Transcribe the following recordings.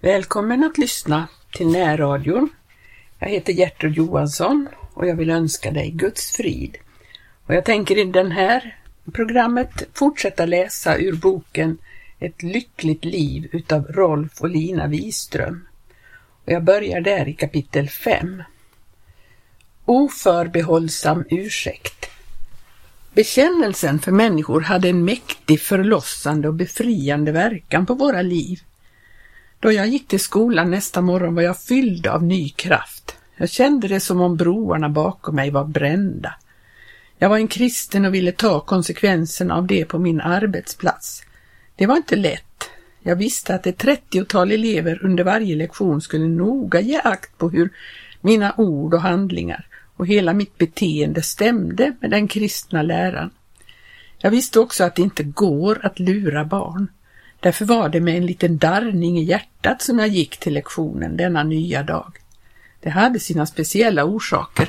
Välkommen att lyssna till närradion. Jag heter Gertrud Johansson och jag vill önska dig Guds frid. Och jag tänker i det här programmet fortsätta läsa ur boken Ett lyckligt liv utav Rolf och Lina Wiström. Och jag börjar där i kapitel 5. Oförbehållsam ursäkt. Bekännelsen för människor hade en mäktig förlossande och befriande verkan på våra liv. Då jag gick till skolan nästa morgon var jag fylld av ny kraft. Jag kände det som om broarna bakom mig var brända. Jag var en kristen och ville ta konsekvenserna av det på min arbetsplats. Det var inte lätt. Jag visste att ett trettiotal elever under varje lektion skulle noga ge akt på hur mina ord och handlingar och hela mitt beteende stämde med den kristna läran. Jag visste också att det inte går att lura barn. Därför var det med en liten darrning i hjärtat som jag gick till lektionen denna nya dag. Det hade sina speciella orsaker.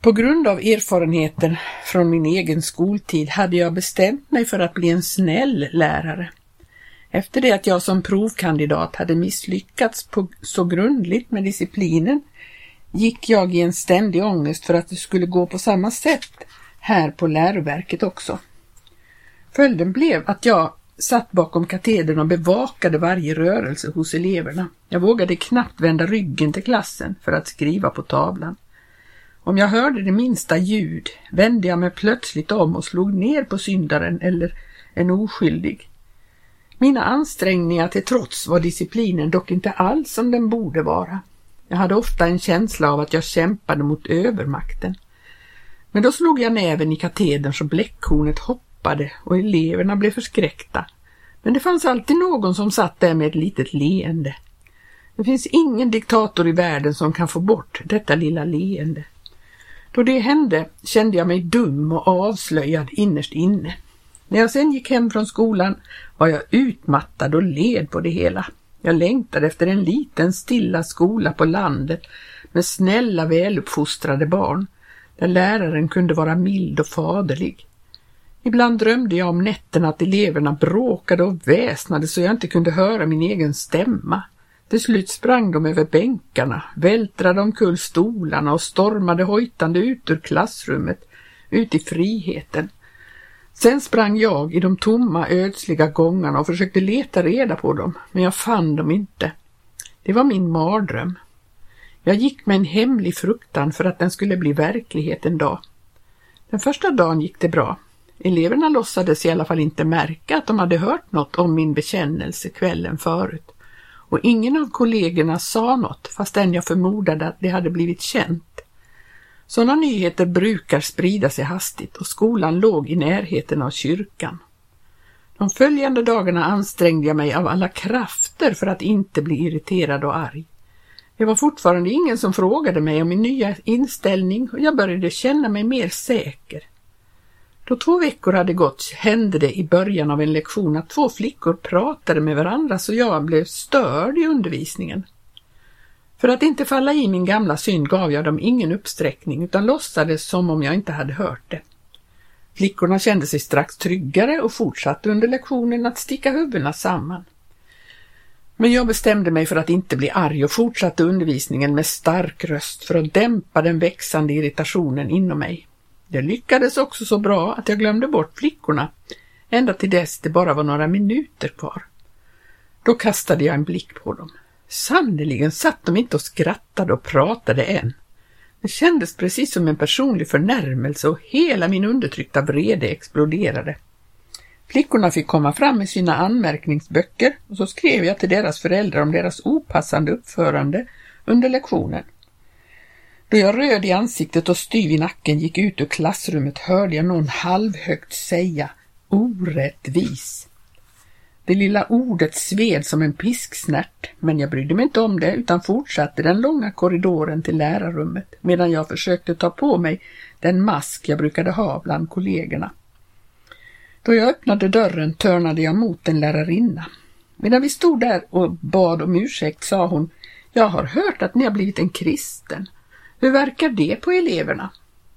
På grund av erfarenheten från min egen skoltid hade jag bestämt mig för att bli en snäll lärare. Efter det att jag som provkandidat hade misslyckats på så grundligt med disciplinen gick jag i en ständig ångest för att det skulle gå på samma sätt här på läroverket också. Följden blev att jag satt bakom katedern och bevakade varje rörelse hos eleverna. Jag vågade knappt vända ryggen till klassen för att skriva på tavlan. Om jag hörde det minsta ljud vände jag mig plötsligt om och slog ner på syndaren eller en oskyldig. Mina ansträngningar till trots var disciplinen dock inte alls som den borde vara. Jag hade ofta en känsla av att jag kämpade mot övermakten. Men då slog jag näven i katedern så bläckhornet hoppade och eleverna blev förskräckta. Men det fanns alltid någon som satt där med ett litet leende. Det finns ingen diktator i världen som kan få bort detta lilla leende. Då det hände kände jag mig dum och avslöjad innerst inne. När jag sen gick hem från skolan var jag utmattad och led på det hela. Jag längtade efter en liten stilla skola på landet med snälla väluppfostrade barn, där läraren kunde vara mild och faderlig. Ibland drömde jag om nätterna att eleverna bråkade och väsnade så jag inte kunde höra min egen stämma. Till slut sprang de över bänkarna, vältrade omkull stolarna och stormade hojtande ut ur klassrummet, ut i friheten. Sen sprang jag i de tomma ödsliga gångarna och försökte leta reda på dem, men jag fann dem inte. Det var min mardröm. Jag gick med en hemlig fruktan för att den skulle bli verklighet en dag. Den första dagen gick det bra. Eleverna låtsades i alla fall inte märka att de hade hört något om min bekännelse kvällen förut. Och ingen av kollegorna sa något fastän jag förmodade att det hade blivit känt. Sådana nyheter brukar sprida sig hastigt och skolan låg i närheten av kyrkan. De följande dagarna ansträngde jag mig av alla krafter för att inte bli irriterad och arg. Det var fortfarande ingen som frågade mig om min nya inställning och jag började känna mig mer säker. Då två veckor hade gått hände det i början av en lektion att två flickor pratade med varandra så jag blev störd i undervisningen. För att inte falla i min gamla synd gav jag dem ingen uppsträckning utan låtsades som om jag inte hade hört det. Flickorna kände sig strax tryggare och fortsatte under lektionen att sticka huvudena samman. Men jag bestämde mig för att inte bli arg och fortsatte undervisningen med stark röst för att dämpa den växande irritationen inom mig. Det lyckades också så bra att jag glömde bort flickorna, ända till dess det bara var några minuter kvar. Då kastade jag en blick på dem. Sannerligen satt de inte och skrattade och pratade än. Det kändes precis som en personlig förnärmelse och hela min undertryckta vrede exploderade. Flickorna fick komma fram med sina anmärkningsböcker och så skrev jag till deras föräldrar om deras opassande uppförande under lektionen. Då jag röd i ansiktet och styv i nacken gick ut ur klassrummet hörde jag någon halvhögt säga orättvis. Det lilla ordet sved som en pisksnärt, men jag brydde mig inte om det utan fortsatte den långa korridoren till lärarrummet medan jag försökte ta på mig den mask jag brukade ha bland kollegorna. Då jag öppnade dörren törnade jag mot en lärarinna. Medan vi stod där och bad om ursäkt sa hon Jag har hört att ni har blivit en kristen. Hur verkar det på eleverna?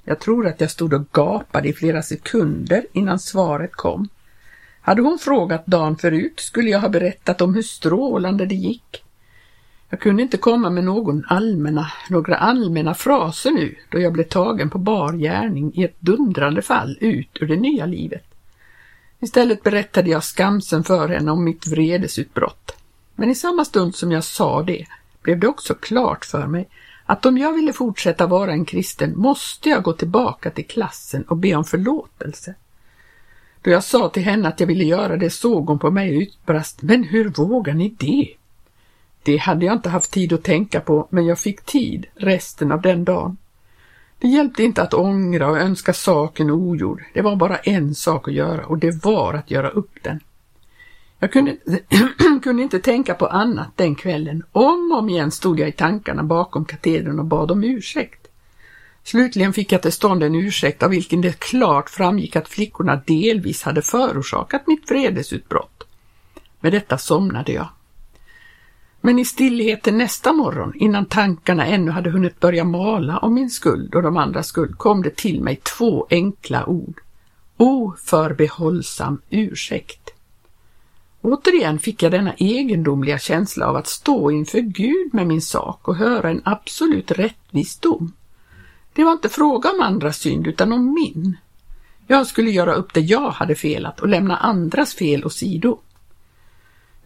Jag tror att jag stod och gapade i flera sekunder innan svaret kom. Hade hon frågat dagen förut skulle jag ha berättat om hur strålande det gick. Jag kunde inte komma med någon allmänna, några allmänna fraser nu då jag blev tagen på bar gärning i ett dundrande fall ut ur det nya livet. Istället berättade jag skamsen för henne om mitt vredesutbrott. Men i samma stund som jag sa det blev det också klart för mig att om jag ville fortsätta vara en kristen måste jag gå tillbaka till klassen och be om förlåtelse. Då jag sa till henne att jag ville göra det såg hon på mig och utbrast, men hur vågar ni det? Det hade jag inte haft tid att tänka på, men jag fick tid resten av den dagen. Det hjälpte inte att ångra och önska saken ogjord. Det var bara en sak att göra och det var att göra upp den. Jag kunde, kunde inte tänka på annat den kvällen. Om och om igen stod jag i tankarna bakom katedern och bad om ursäkt. Slutligen fick jag till stånd en ursäkt av vilken det klart framgick att flickorna delvis hade förorsakat mitt vredesutbrott. Med detta somnade jag. Men i stillheten nästa morgon, innan tankarna ännu hade hunnit börja mala om min skuld och de andras skuld, kom det till mig två enkla ord. Oförbehållsam ursäkt. Återigen fick jag denna egendomliga känsla av att stå inför Gud med min sak och höra en absolut rättvis dom. Det var inte fråga om andras synd utan om min. Jag skulle göra upp det jag hade felat och lämna andras fel åsido.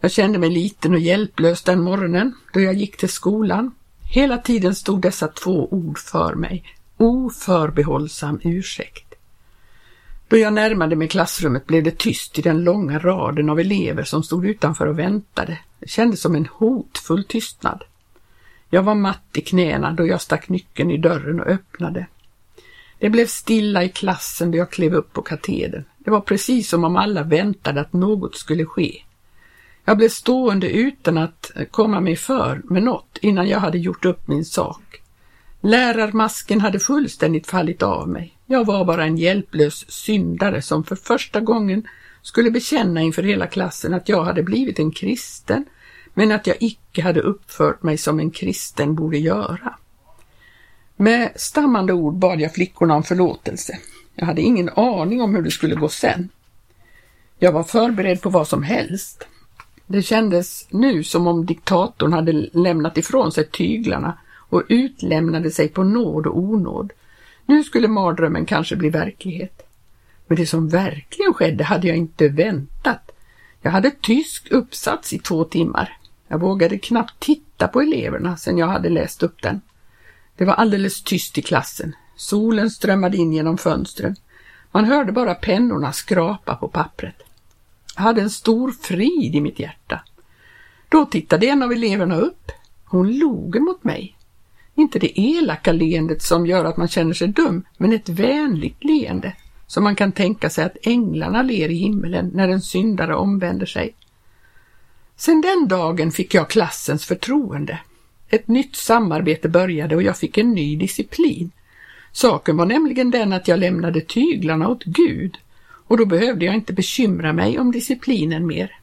Jag kände mig liten och hjälplös den morgonen då jag gick till skolan. Hela tiden stod dessa två ord för mig. Oförbehållsam ursäkt. Då jag närmade mig klassrummet blev det tyst i den långa raden av elever som stod utanför och väntade. Det kändes som en hotfull tystnad. Jag var matt i knäna då jag stack nyckeln i dörren och öppnade. Det blev stilla i klassen då jag klev upp på katedern. Det var precis som om alla väntade att något skulle ske. Jag blev stående utan att komma mig för med något innan jag hade gjort upp min sak. Lärarmasken hade fullständigt fallit av mig. Jag var bara en hjälplös syndare som för första gången skulle bekänna inför hela klassen att jag hade blivit en kristen, men att jag icke hade uppfört mig som en kristen borde göra. Med stammande ord bad jag flickorna om förlåtelse. Jag hade ingen aning om hur det skulle gå sen. Jag var förberedd på vad som helst. Det kändes nu som om diktatorn hade lämnat ifrån sig tyglarna och utlämnade sig på nåd och onåd. Nu skulle mardrömmen kanske bli verklighet. Men det som verkligen skedde hade jag inte väntat. Jag hade tysk uppsats i två timmar. Jag vågade knappt titta på eleverna sedan jag hade läst upp den. Det var alldeles tyst i klassen. Solen strömmade in genom fönstren. Man hörde bara pennorna skrapa på pappret. Jag hade en stor frid i mitt hjärta. Då tittade en av eleverna upp. Hon log mot mig. Inte det elaka leendet som gör att man känner sig dum, men ett vänligt leende som man kan tänka sig att änglarna ler i himmelen när en syndare omvänder sig. Sedan den dagen fick jag klassens förtroende. Ett nytt samarbete började och jag fick en ny disciplin. Saken var nämligen den att jag lämnade tyglarna åt Gud och då behövde jag inte bekymra mig om disciplinen mer.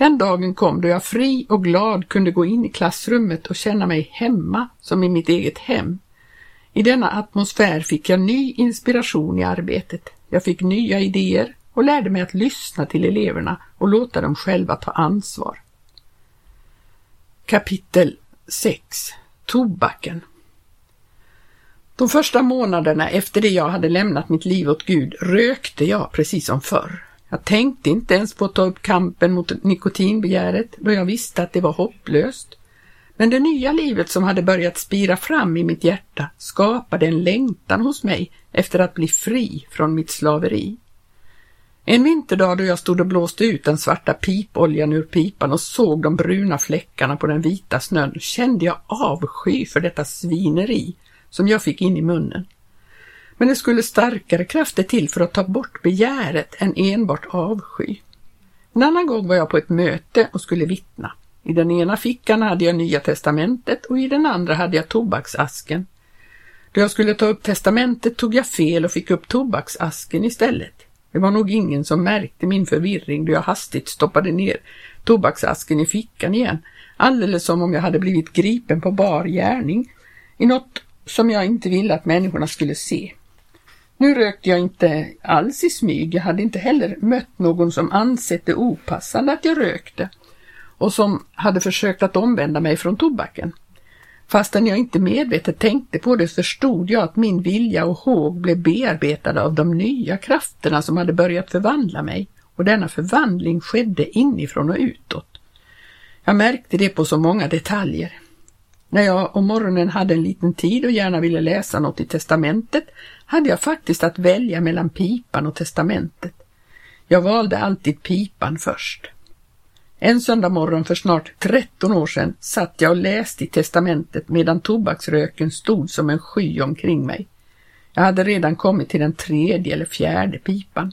Den dagen kom då jag fri och glad kunde gå in i klassrummet och känna mig hemma som i mitt eget hem. I denna atmosfär fick jag ny inspiration i arbetet. Jag fick nya idéer och lärde mig att lyssna till eleverna och låta dem själva ta ansvar. Kapitel 6 Tobaken de första månaderna efter det jag hade lämnat mitt liv åt Gud rökte jag precis som förr. Jag tänkte inte ens på att ta upp kampen mot nikotinbegäret då jag visste att det var hopplöst. Men det nya livet som hade börjat spira fram i mitt hjärta skapade en längtan hos mig efter att bli fri från mitt slaveri. En vinterdag då jag stod och blåste ut den svarta pipoljan ur pipan och såg de bruna fläckarna på den vita snön kände jag avsky för detta svineri som jag fick in i munnen. Men det skulle starkare krafter till för att ta bort begäret än enbart avsky. En annan gång var jag på ett möte och skulle vittna. I den ena fickan hade jag Nya testamentet och i den andra hade jag tobaksasken. Då jag skulle ta upp testamentet tog jag fel och fick upp tobaksasken istället. Det var nog ingen som märkte min förvirring då jag hastigt stoppade ner tobaksasken i fickan igen, alldeles som om jag hade blivit gripen på bar gärning i något som jag inte ville att människorna skulle se. Nu rökte jag inte alls i smyg, jag hade inte heller mött någon som ansett det opassande att jag rökte. och som hade försökt att omvända mig från tobaken. Fastän jag inte medvetet tänkte på det förstod jag att min vilja och håg blev bearbetade av de nya krafterna som hade börjat förvandla mig och denna förvandling skedde inifrån och utåt. Jag märkte det på så många detaljer. När jag om morgonen hade en liten tid och gärna ville läsa något i testamentet hade jag faktiskt att välja mellan pipan och testamentet. Jag valde alltid pipan först. En söndag morgon för snart 13 år sedan satt jag och läste i testamentet medan tobaksröken stod som en sky omkring mig. Jag hade redan kommit till den tredje eller fjärde pipan.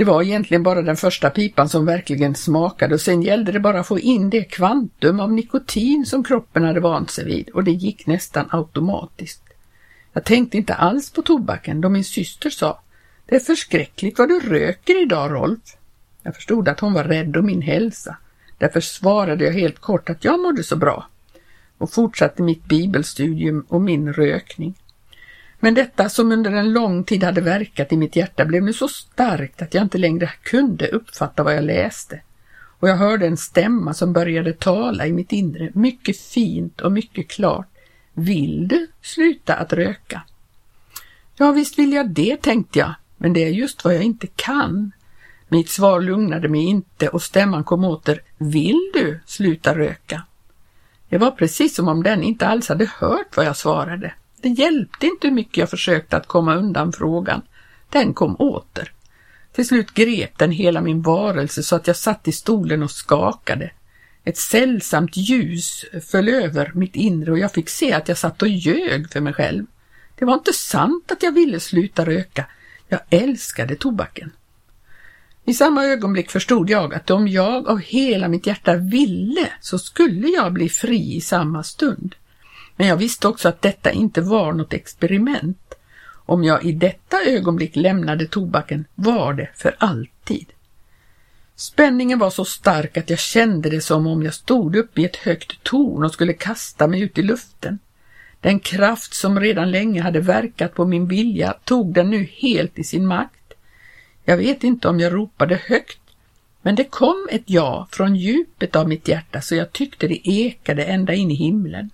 Det var egentligen bara den första pipan som verkligen smakade och sen gällde det bara att få in det kvantum av nikotin som kroppen hade vant sig vid och det gick nästan automatiskt. Jag tänkte inte alls på tobaken då min syster sa Det är förskräckligt vad du röker idag Rolf. Jag förstod att hon var rädd om min hälsa. Därför svarade jag helt kort att jag mådde så bra och fortsatte mitt bibelstudium och min rökning. Men detta som under en lång tid hade verkat i mitt hjärta blev nu så starkt att jag inte längre kunde uppfatta vad jag läste. Och jag hörde en stämma som började tala i mitt inre, mycket fint och mycket klart. Vill du sluta att röka? Ja, visst vill jag det, tänkte jag, men det är just vad jag inte kan. Mitt svar lugnade mig inte och stämman kom åter. Vill du sluta röka? Det var precis som om den inte alls hade hört vad jag svarade. Det hjälpte inte hur mycket jag försökte att komma undan frågan. Den kom åter. Till slut grep den hela min varelse så att jag satt i stolen och skakade. Ett sällsamt ljus föll över mitt inre och jag fick se att jag satt och ljög för mig själv. Det var inte sant att jag ville sluta röka. Jag älskade tobaken. I samma ögonblick förstod jag att om jag av hela mitt hjärta ville så skulle jag bli fri i samma stund. Men jag visste också att detta inte var något experiment. Om jag i detta ögonblick lämnade tobaken var det för alltid. Spänningen var så stark att jag kände det som om jag stod uppe i ett högt torn och skulle kasta mig ut i luften. Den kraft som redan länge hade verkat på min vilja tog den nu helt i sin makt. Jag vet inte om jag ropade högt, men det kom ett ja från djupet av mitt hjärta så jag tyckte det ekade ända in i himlen.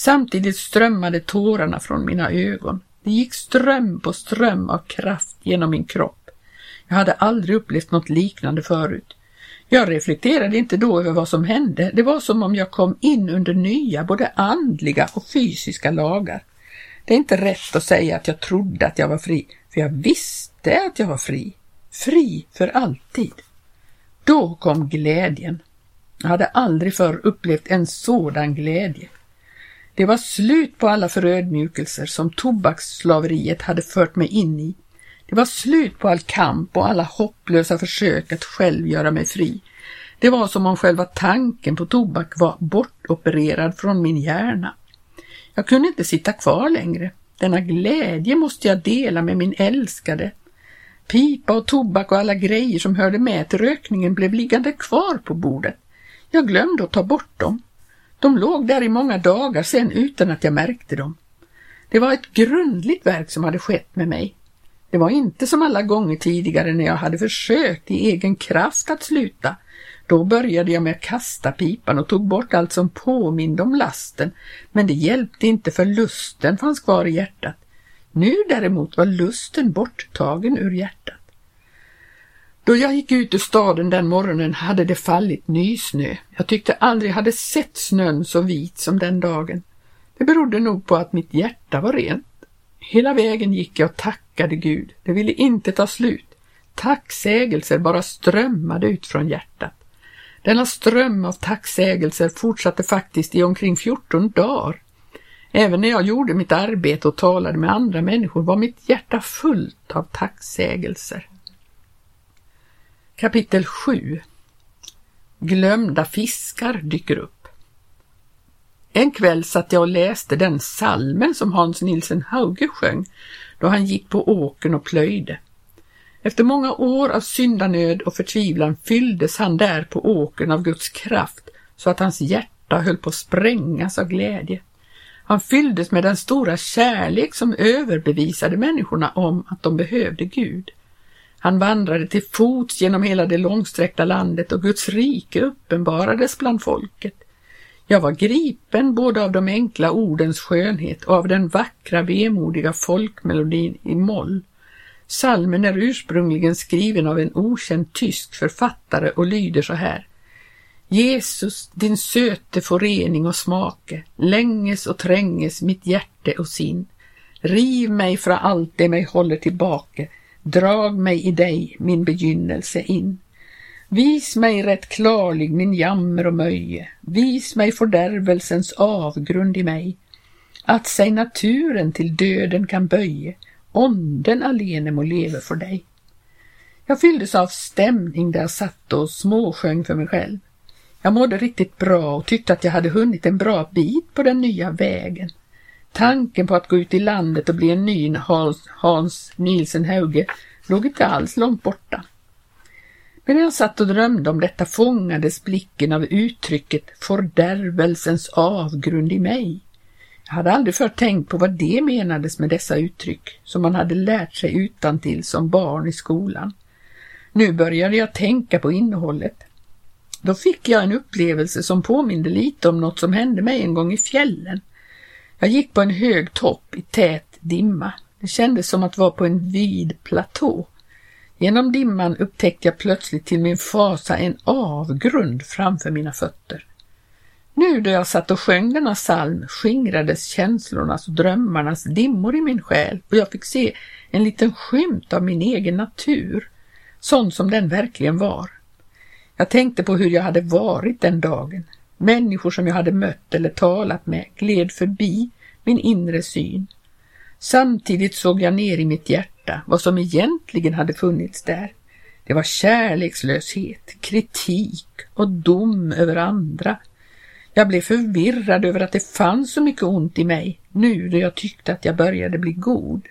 Samtidigt strömmade tårarna från mina ögon. Det gick ström på ström av kraft genom min kropp. Jag hade aldrig upplevt något liknande förut. Jag reflekterade inte då över vad som hände. Det var som om jag kom in under nya, både andliga och fysiska lagar. Det är inte rätt att säga att jag trodde att jag var fri, för jag visste att jag var fri. Fri för alltid. Då kom glädjen. Jag hade aldrig förr upplevt en sådan glädje. Det var slut på alla förödmjukelser som tobaksslaveriet hade fört mig in i. Det var slut på all kamp och alla hopplösa försök att själv göra mig fri. Det var som om själva tanken på tobak var bortopererad från min hjärna. Jag kunde inte sitta kvar längre. Denna glädje måste jag dela med min älskade. Pipa och tobak och alla grejer som hörde med till rökningen blev liggande kvar på bordet. Jag glömde att ta bort dem. De låg där i många dagar sen utan att jag märkte dem. Det var ett grundligt verk som hade skett med mig. Det var inte som alla gånger tidigare när jag hade försökt i egen kraft att sluta. Då började jag med att kasta pipan och tog bort allt som påminde om lasten, men det hjälpte inte för lusten fanns kvar i hjärtat. Nu däremot var lusten borttagen ur hjärtat. Då jag gick ut ur staden den morgonen hade det fallit nysnö. Jag tyckte aldrig hade sett snön så vit som den dagen. Det berodde nog på att mitt hjärta var rent. Hela vägen gick jag och tackade Gud. Det ville inte ta slut. Tacksägelser bara strömmade ut från hjärtat. Denna ström av tacksägelser fortsatte faktiskt i omkring 14 dagar. Även när jag gjorde mitt arbete och talade med andra människor var mitt hjärta fullt av tacksägelser. Kapitel 7 Glömda fiskar dyker upp. En kväll satt jag och läste den salmen som Hans Nilsen Hauge sjöng då han gick på åken och plöjde. Efter många år av syndanöd och förtvivlan fylldes han där på åken av Guds kraft så att hans hjärta höll på att sprängas av glädje. Han fylldes med den stora kärlek som överbevisade människorna om att de behövde Gud. Han vandrade till fots genom hela det långsträckta landet och Guds rike uppenbarades bland folket. Jag var gripen både av de enkla ordens skönhet och av den vackra vemodiga folkmelodin i moll. Salmen är ursprungligen skriven av en okänd tysk författare och lyder så här. Jesus, din söte förening och smake, länges och tränges mitt hjärte och sin. Riv mig från allt det mig håller tillbaka, drag mig i dig, min begynnelse in. Vis mig rätt klarlig min jammer och möje, vis mig fördärvelsens avgrund i mig, att sig naturen till döden kan böje, onden alene må leva för dig. Jag fylldes av stämning där jag satt och småsjöng för mig själv. Jag mådde riktigt bra och tyckte att jag hade hunnit en bra bit på den nya vägen. Tanken på att gå ut i landet och bli en ny Hans, Hans Nielsen Hauge låg inte alls långt borta. Medan jag satt och drömde om detta fångades blicken av uttrycket fördärvelsens avgrund i mig. Jag hade aldrig förr tänkt på vad det menades med dessa uttryck som man hade lärt sig utan till som barn i skolan. Nu började jag tänka på innehållet. Då fick jag en upplevelse som påminde lite om något som hände mig en gång i fjällen. Jag gick på en hög topp i tät dimma. Det kändes som att vara på en vid platå. Genom dimman upptäckte jag plötsligt till min fasa en avgrund framför mina fötter. Nu då jag satt och sjöng denna psalm skingrades känslornas och drömmarnas dimmor i min själ och jag fick se en liten skymt av min egen natur, sån som den verkligen var. Jag tänkte på hur jag hade varit den dagen. Människor som jag hade mött eller talat med gled förbi min inre syn. Samtidigt såg jag ner i mitt hjärta vad som egentligen hade funnits där. Det var kärlekslöshet, kritik och dom över andra. Jag blev förvirrad över att det fanns så mycket ont i mig nu då jag tyckte att jag började bli god.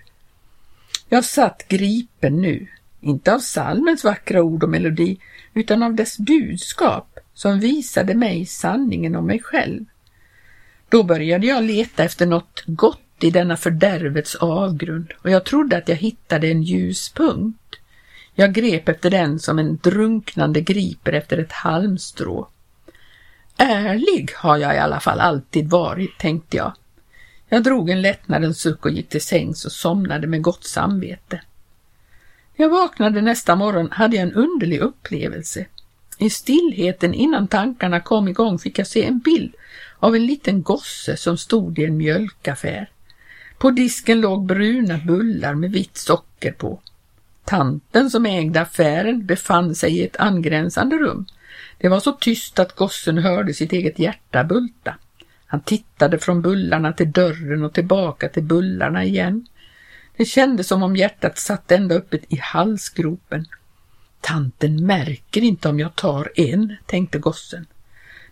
Jag satt gripen nu, inte av salmens vackra ord och melodi, utan av dess budskap som visade mig sanningen om mig själv. Då började jag leta efter något gott i denna fördärvets avgrund och jag trodde att jag hittade en ljuspunkt. Jag grep efter den som en drunknande griper efter ett halmstrå. Ärlig har jag i alla fall alltid varit, tänkte jag. Jag drog en lättnadens suck och gick till sängs och somnade med gott samvete. När jag vaknade nästa morgon hade jag en underlig upplevelse. I stillheten innan tankarna kom igång fick jag se en bild av en liten gosse som stod i en mjölkaffär. På disken låg bruna bullar med vitt socker på. Tanten som ägde affären befann sig i ett angränsande rum. Det var så tyst att gossen hörde sitt eget hjärta bulta. Han tittade från bullarna till dörren och tillbaka till bullarna igen. Det kändes som om hjärtat satt ända uppe i halsgropen. Tanten märker inte om jag tar en, tänkte gossen.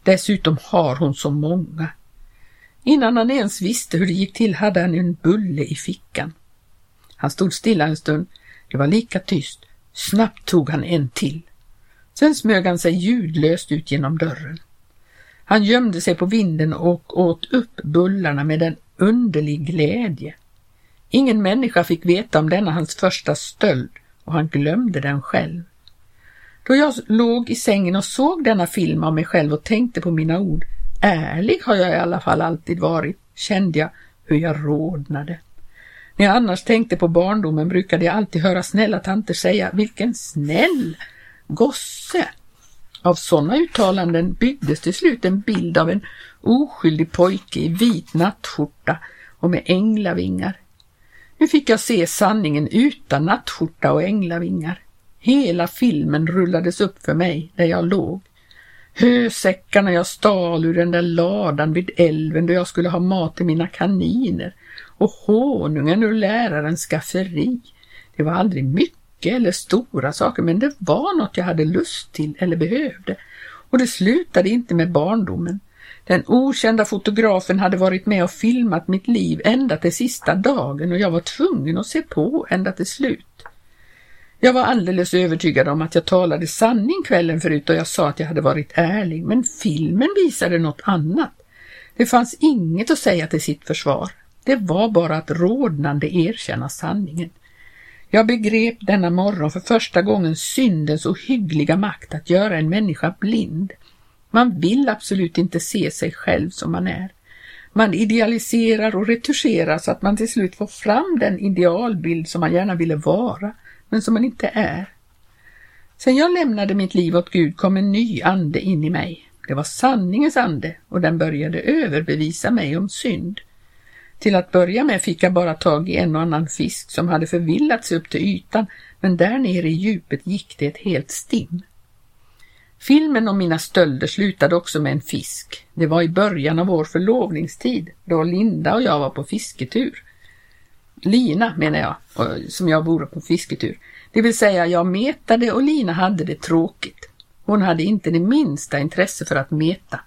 Dessutom har hon så många. Innan han ens visste hur det gick till hade han en bulle i fickan. Han stod stilla en stund. Det var lika tyst. Snabbt tog han en till. Sen smög han sig ljudlöst ut genom dörren. Han gömde sig på vinden och åt upp bullarna med en underlig glädje. Ingen människa fick veta om denna hans första stöld och han glömde den själv. Då jag låg i sängen och såg denna film av mig själv och tänkte på mina ord, ärlig har jag i alla fall alltid varit, kände jag hur jag rodnade. När jag annars tänkte på barndomen brukade jag alltid höra snälla tanter säga, vilken snäll gosse. Av sådana uttalanden byggdes till slut en bild av en oskyldig pojke i vit nattskjorta och med änglavingar. Nu fick jag se sanningen utan nattskjorta och änglavingar. Hela filmen rullades upp för mig där jag låg. Hösäckarna jag stal ur den där ladan vid älven då jag skulle ha mat till mina kaniner och honungen ur lärarens skafferi. Det var aldrig mycket eller stora saker men det var något jag hade lust till eller behövde. Och det slutade inte med barndomen. Den okända fotografen hade varit med och filmat mitt liv ända till sista dagen och jag var tvungen att se på ända till slut. Jag var alldeles övertygad om att jag talade sanning kvällen förut och jag sa att jag hade varit ärlig, men filmen visade något annat. Det fanns inget att säga till sitt försvar. Det var bara att rodnande erkänna sanningen. Jag begrep denna morgon för första gången syndens ohyggliga makt att göra en människa blind. Man vill absolut inte se sig själv som man är. Man idealiserar och retuscherar så att man till slut får fram den idealbild som man gärna ville vara, men som man inte är. Sen jag lämnade mitt liv åt Gud kom en ny ande in i mig. Det var sanningens ande och den började överbevisa mig om synd. Till att börja med fick jag bara tag i en och annan fisk som hade förvillat sig upp till ytan, men där nere i djupet gick det ett helt stim. Filmen om mina stölder slutade också med en fisk. Det var i början av vår förlovningstid, då Linda och jag var på fisketur. Lina menar jag, som jag vore på fisketur. Det vill säga jag metade och Lina hade det tråkigt. Hon hade inte det minsta intresse för att meta.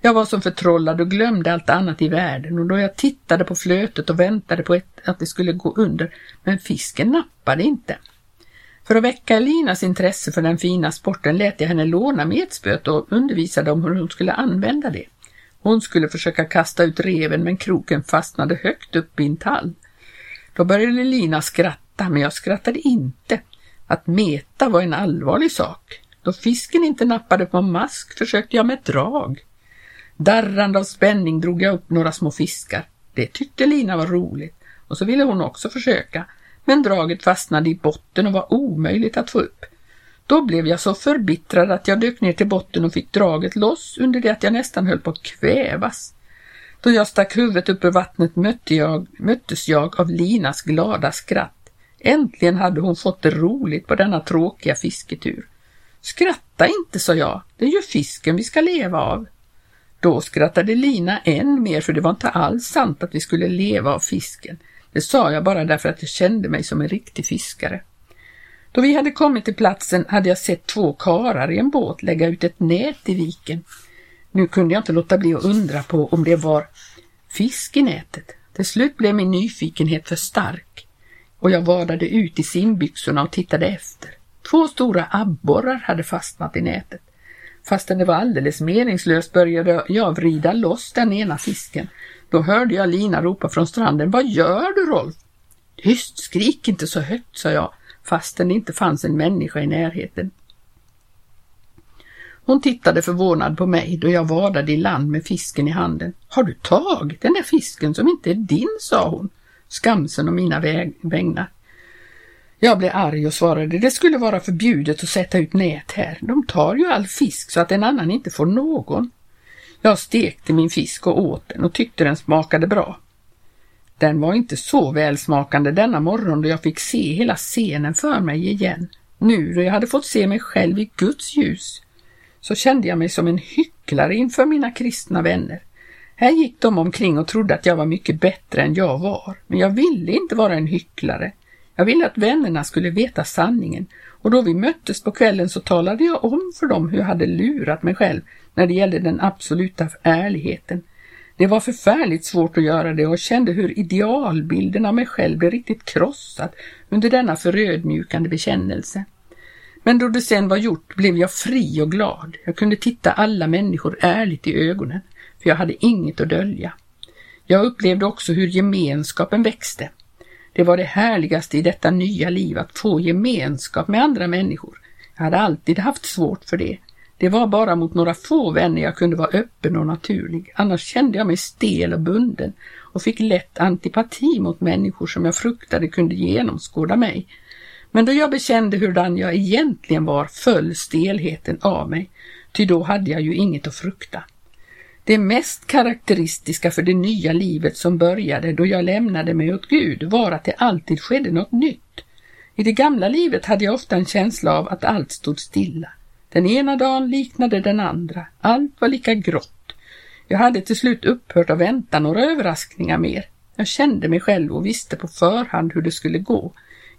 Jag var som förtrollad och glömde allt annat i världen och då jag tittade på flötet och väntade på ett, att det skulle gå under, men fisken nappade inte. För att väcka Linas intresse för den fina sporten lät jag henne låna metspöet och undervisade om hur hon skulle använda det. Hon skulle försöka kasta ut reven men kroken fastnade högt upp i en tall. Då började Lina skratta, men jag skrattade inte. Att meta var en allvarlig sak. Då fisken inte nappade på mask försökte jag med ett drag. Darrande av spänning drog jag upp några små fiskar. Det tyckte Lina var roligt och så ville hon också försöka, men draget fastnade i botten och var omöjligt att få upp. Då blev jag så förbittrad att jag dök ner till botten och fick draget loss under det att jag nästan höll på att kvävas. Då jag stack huvudet upp ur vattnet mötte jag, möttes jag av Linas glada skratt. Äntligen hade hon fått det roligt på denna tråkiga fisketur. Skratta inte, sa jag, det är ju fisken vi ska leva av. Då skrattade Lina än mer för det var inte alls sant att vi skulle leva av fisken. Det sa jag bara därför att jag kände mig som en riktig fiskare. Då vi hade kommit till platsen hade jag sett två karar i en båt lägga ut ett nät i viken. Nu kunde jag inte låta bli att undra på om det var fisk i nätet. Till slut blev min nyfikenhet för stark och jag vadade ut i simbyxorna och tittade efter. Två stora abborrar hade fastnat i nätet. Fastän det var alldeles meningslöst började jag vrida loss den ena fisken. Då hörde jag Lina ropa från stranden. Vad gör du Rolf? Tyst, skrik inte så högt, sa jag, fastän det inte fanns en människa i närheten. Hon tittade förvånad på mig då jag vadade i land med fisken i handen. Har du tagit den där fisken som inte är din, sa hon, skamsen om mina vägnar. Jag blev arg och svarade det skulle vara förbjudet att sätta ut nät här. De tar ju all fisk så att en annan inte får någon. Jag stekte min fisk och åt den och tyckte den smakade bra. Den var inte så välsmakande denna morgon då jag fick se hela scenen för mig igen. Nu då jag hade fått se mig själv i Guds ljus så kände jag mig som en hycklare inför mina kristna vänner. Här gick de omkring och trodde att jag var mycket bättre än jag var, men jag ville inte vara en hycklare. Jag ville att vännerna skulle veta sanningen och då vi möttes på kvällen så talade jag om för dem hur jag hade lurat mig själv när det gällde den absoluta ärligheten. Det var förfärligt svårt att göra det och kände hur idealbilden av mig själv blev riktigt krossad under denna förödmjukande bekännelse. Men då det sen var gjort blev jag fri och glad. Jag kunde titta alla människor ärligt i ögonen, för jag hade inget att dölja. Jag upplevde också hur gemenskapen växte. Det var det härligaste i detta nya liv att få gemenskap med andra människor. Jag hade alltid haft svårt för det. Det var bara mot några få vänner jag kunde vara öppen och naturlig. Annars kände jag mig stel och bunden och fick lätt antipati mot människor som jag fruktade kunde genomskåda mig. Men då jag bekände hurdan jag egentligen var föll stelheten av mig, ty då hade jag ju inget att frukta. Det mest karaktäristiska för det nya livet som började då jag lämnade mig åt Gud var att det alltid skedde något nytt. I det gamla livet hade jag ofta en känsla av att allt stod stilla. Den ena dagen liknade den andra. Allt var lika grått. Jag hade till slut upphört att vänta några överraskningar mer. Jag kände mig själv och visste på förhand hur det skulle gå.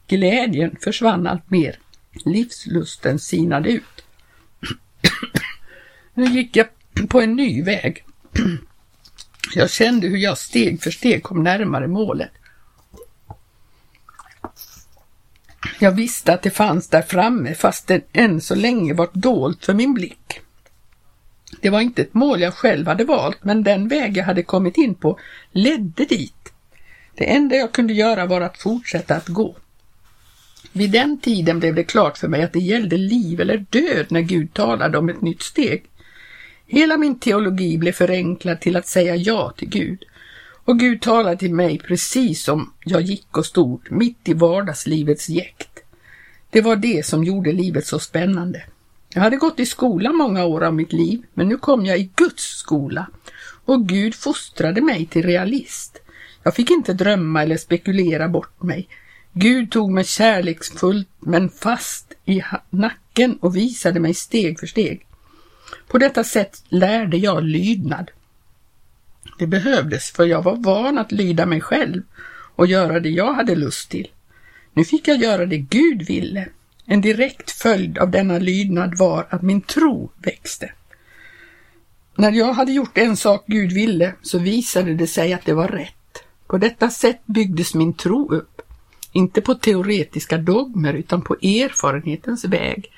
Glädjen försvann allt mer. Livslusten sinade ut. nu gick jag på en ny väg. Jag kände hur jag steg för steg kom närmare målet. Jag visste att det fanns där framme fast det än så länge var dolt för min blick. Det var inte ett mål jag själv hade valt men den väg jag hade kommit in på ledde dit. Det enda jag kunde göra var att fortsätta att gå. Vid den tiden blev det klart för mig att det gällde liv eller död när Gud talade om ett nytt steg. Hela min teologi blev förenklad till att säga ja till Gud. Och Gud talade till mig precis som jag gick och stod mitt i vardagslivets jäkt. Det var det som gjorde livet så spännande. Jag hade gått i skola många år av mitt liv, men nu kom jag i Guds skola och Gud fostrade mig till realist. Jag fick inte drömma eller spekulera bort mig. Gud tog mig kärleksfullt men fast i nacken och visade mig steg för steg. På detta sätt lärde jag lydnad. Det behövdes för jag var van att lyda mig själv och göra det jag hade lust till. Nu fick jag göra det Gud ville. En direkt följd av denna lydnad var att min tro växte. När jag hade gjort en sak Gud ville så visade det sig att det var rätt. På detta sätt byggdes min tro upp. Inte på teoretiska dogmer utan på erfarenhetens väg.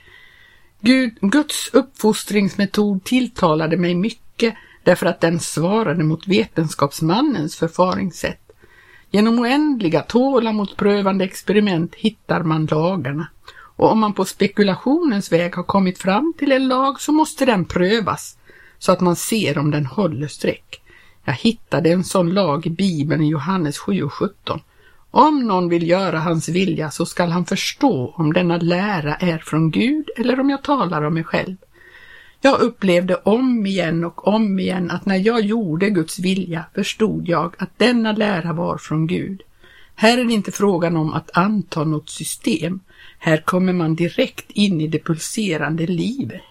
Gud, Guds uppfostringsmetod tilltalade mig mycket därför att den svarade mot vetenskapsmannens förfaringssätt. Genom oändliga tålamodsprövande experiment hittar man lagarna och om man på spekulationens väg har kommit fram till en lag så måste den prövas så att man ser om den håller streck. Jag hittade en sån lag i Bibeln i Johannes 7 och 17. Om någon vill göra hans vilja så skall han förstå om denna lära är från Gud eller om jag talar om mig själv. Jag upplevde om igen och om igen att när jag gjorde Guds vilja förstod jag att denna lära var från Gud. Här är det inte frågan om att anta något system. Här kommer man direkt in i det pulserande livet.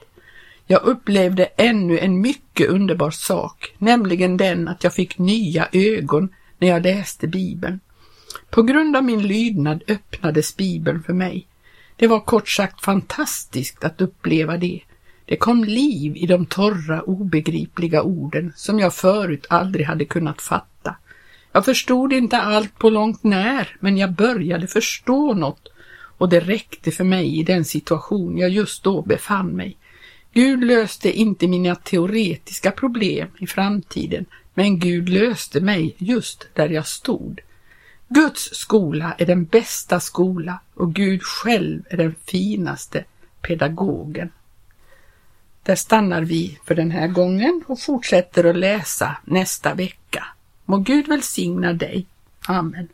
Jag upplevde ännu en mycket underbar sak, nämligen den att jag fick nya ögon när jag läste Bibeln. På grund av min lydnad öppnades Bibeln för mig. Det var kort sagt fantastiskt att uppleva det. Det kom liv i de torra, obegripliga orden som jag förut aldrig hade kunnat fatta. Jag förstod inte allt på långt när, men jag började förstå något och det räckte för mig i den situation jag just då befann mig. Gud löste inte mina teoretiska problem i framtiden, men Gud löste mig just där jag stod. Guds skola är den bästa skola och Gud själv är den finaste pedagogen. Där stannar vi för den här gången och fortsätter att läsa nästa vecka. Må Gud välsigna dig. Amen.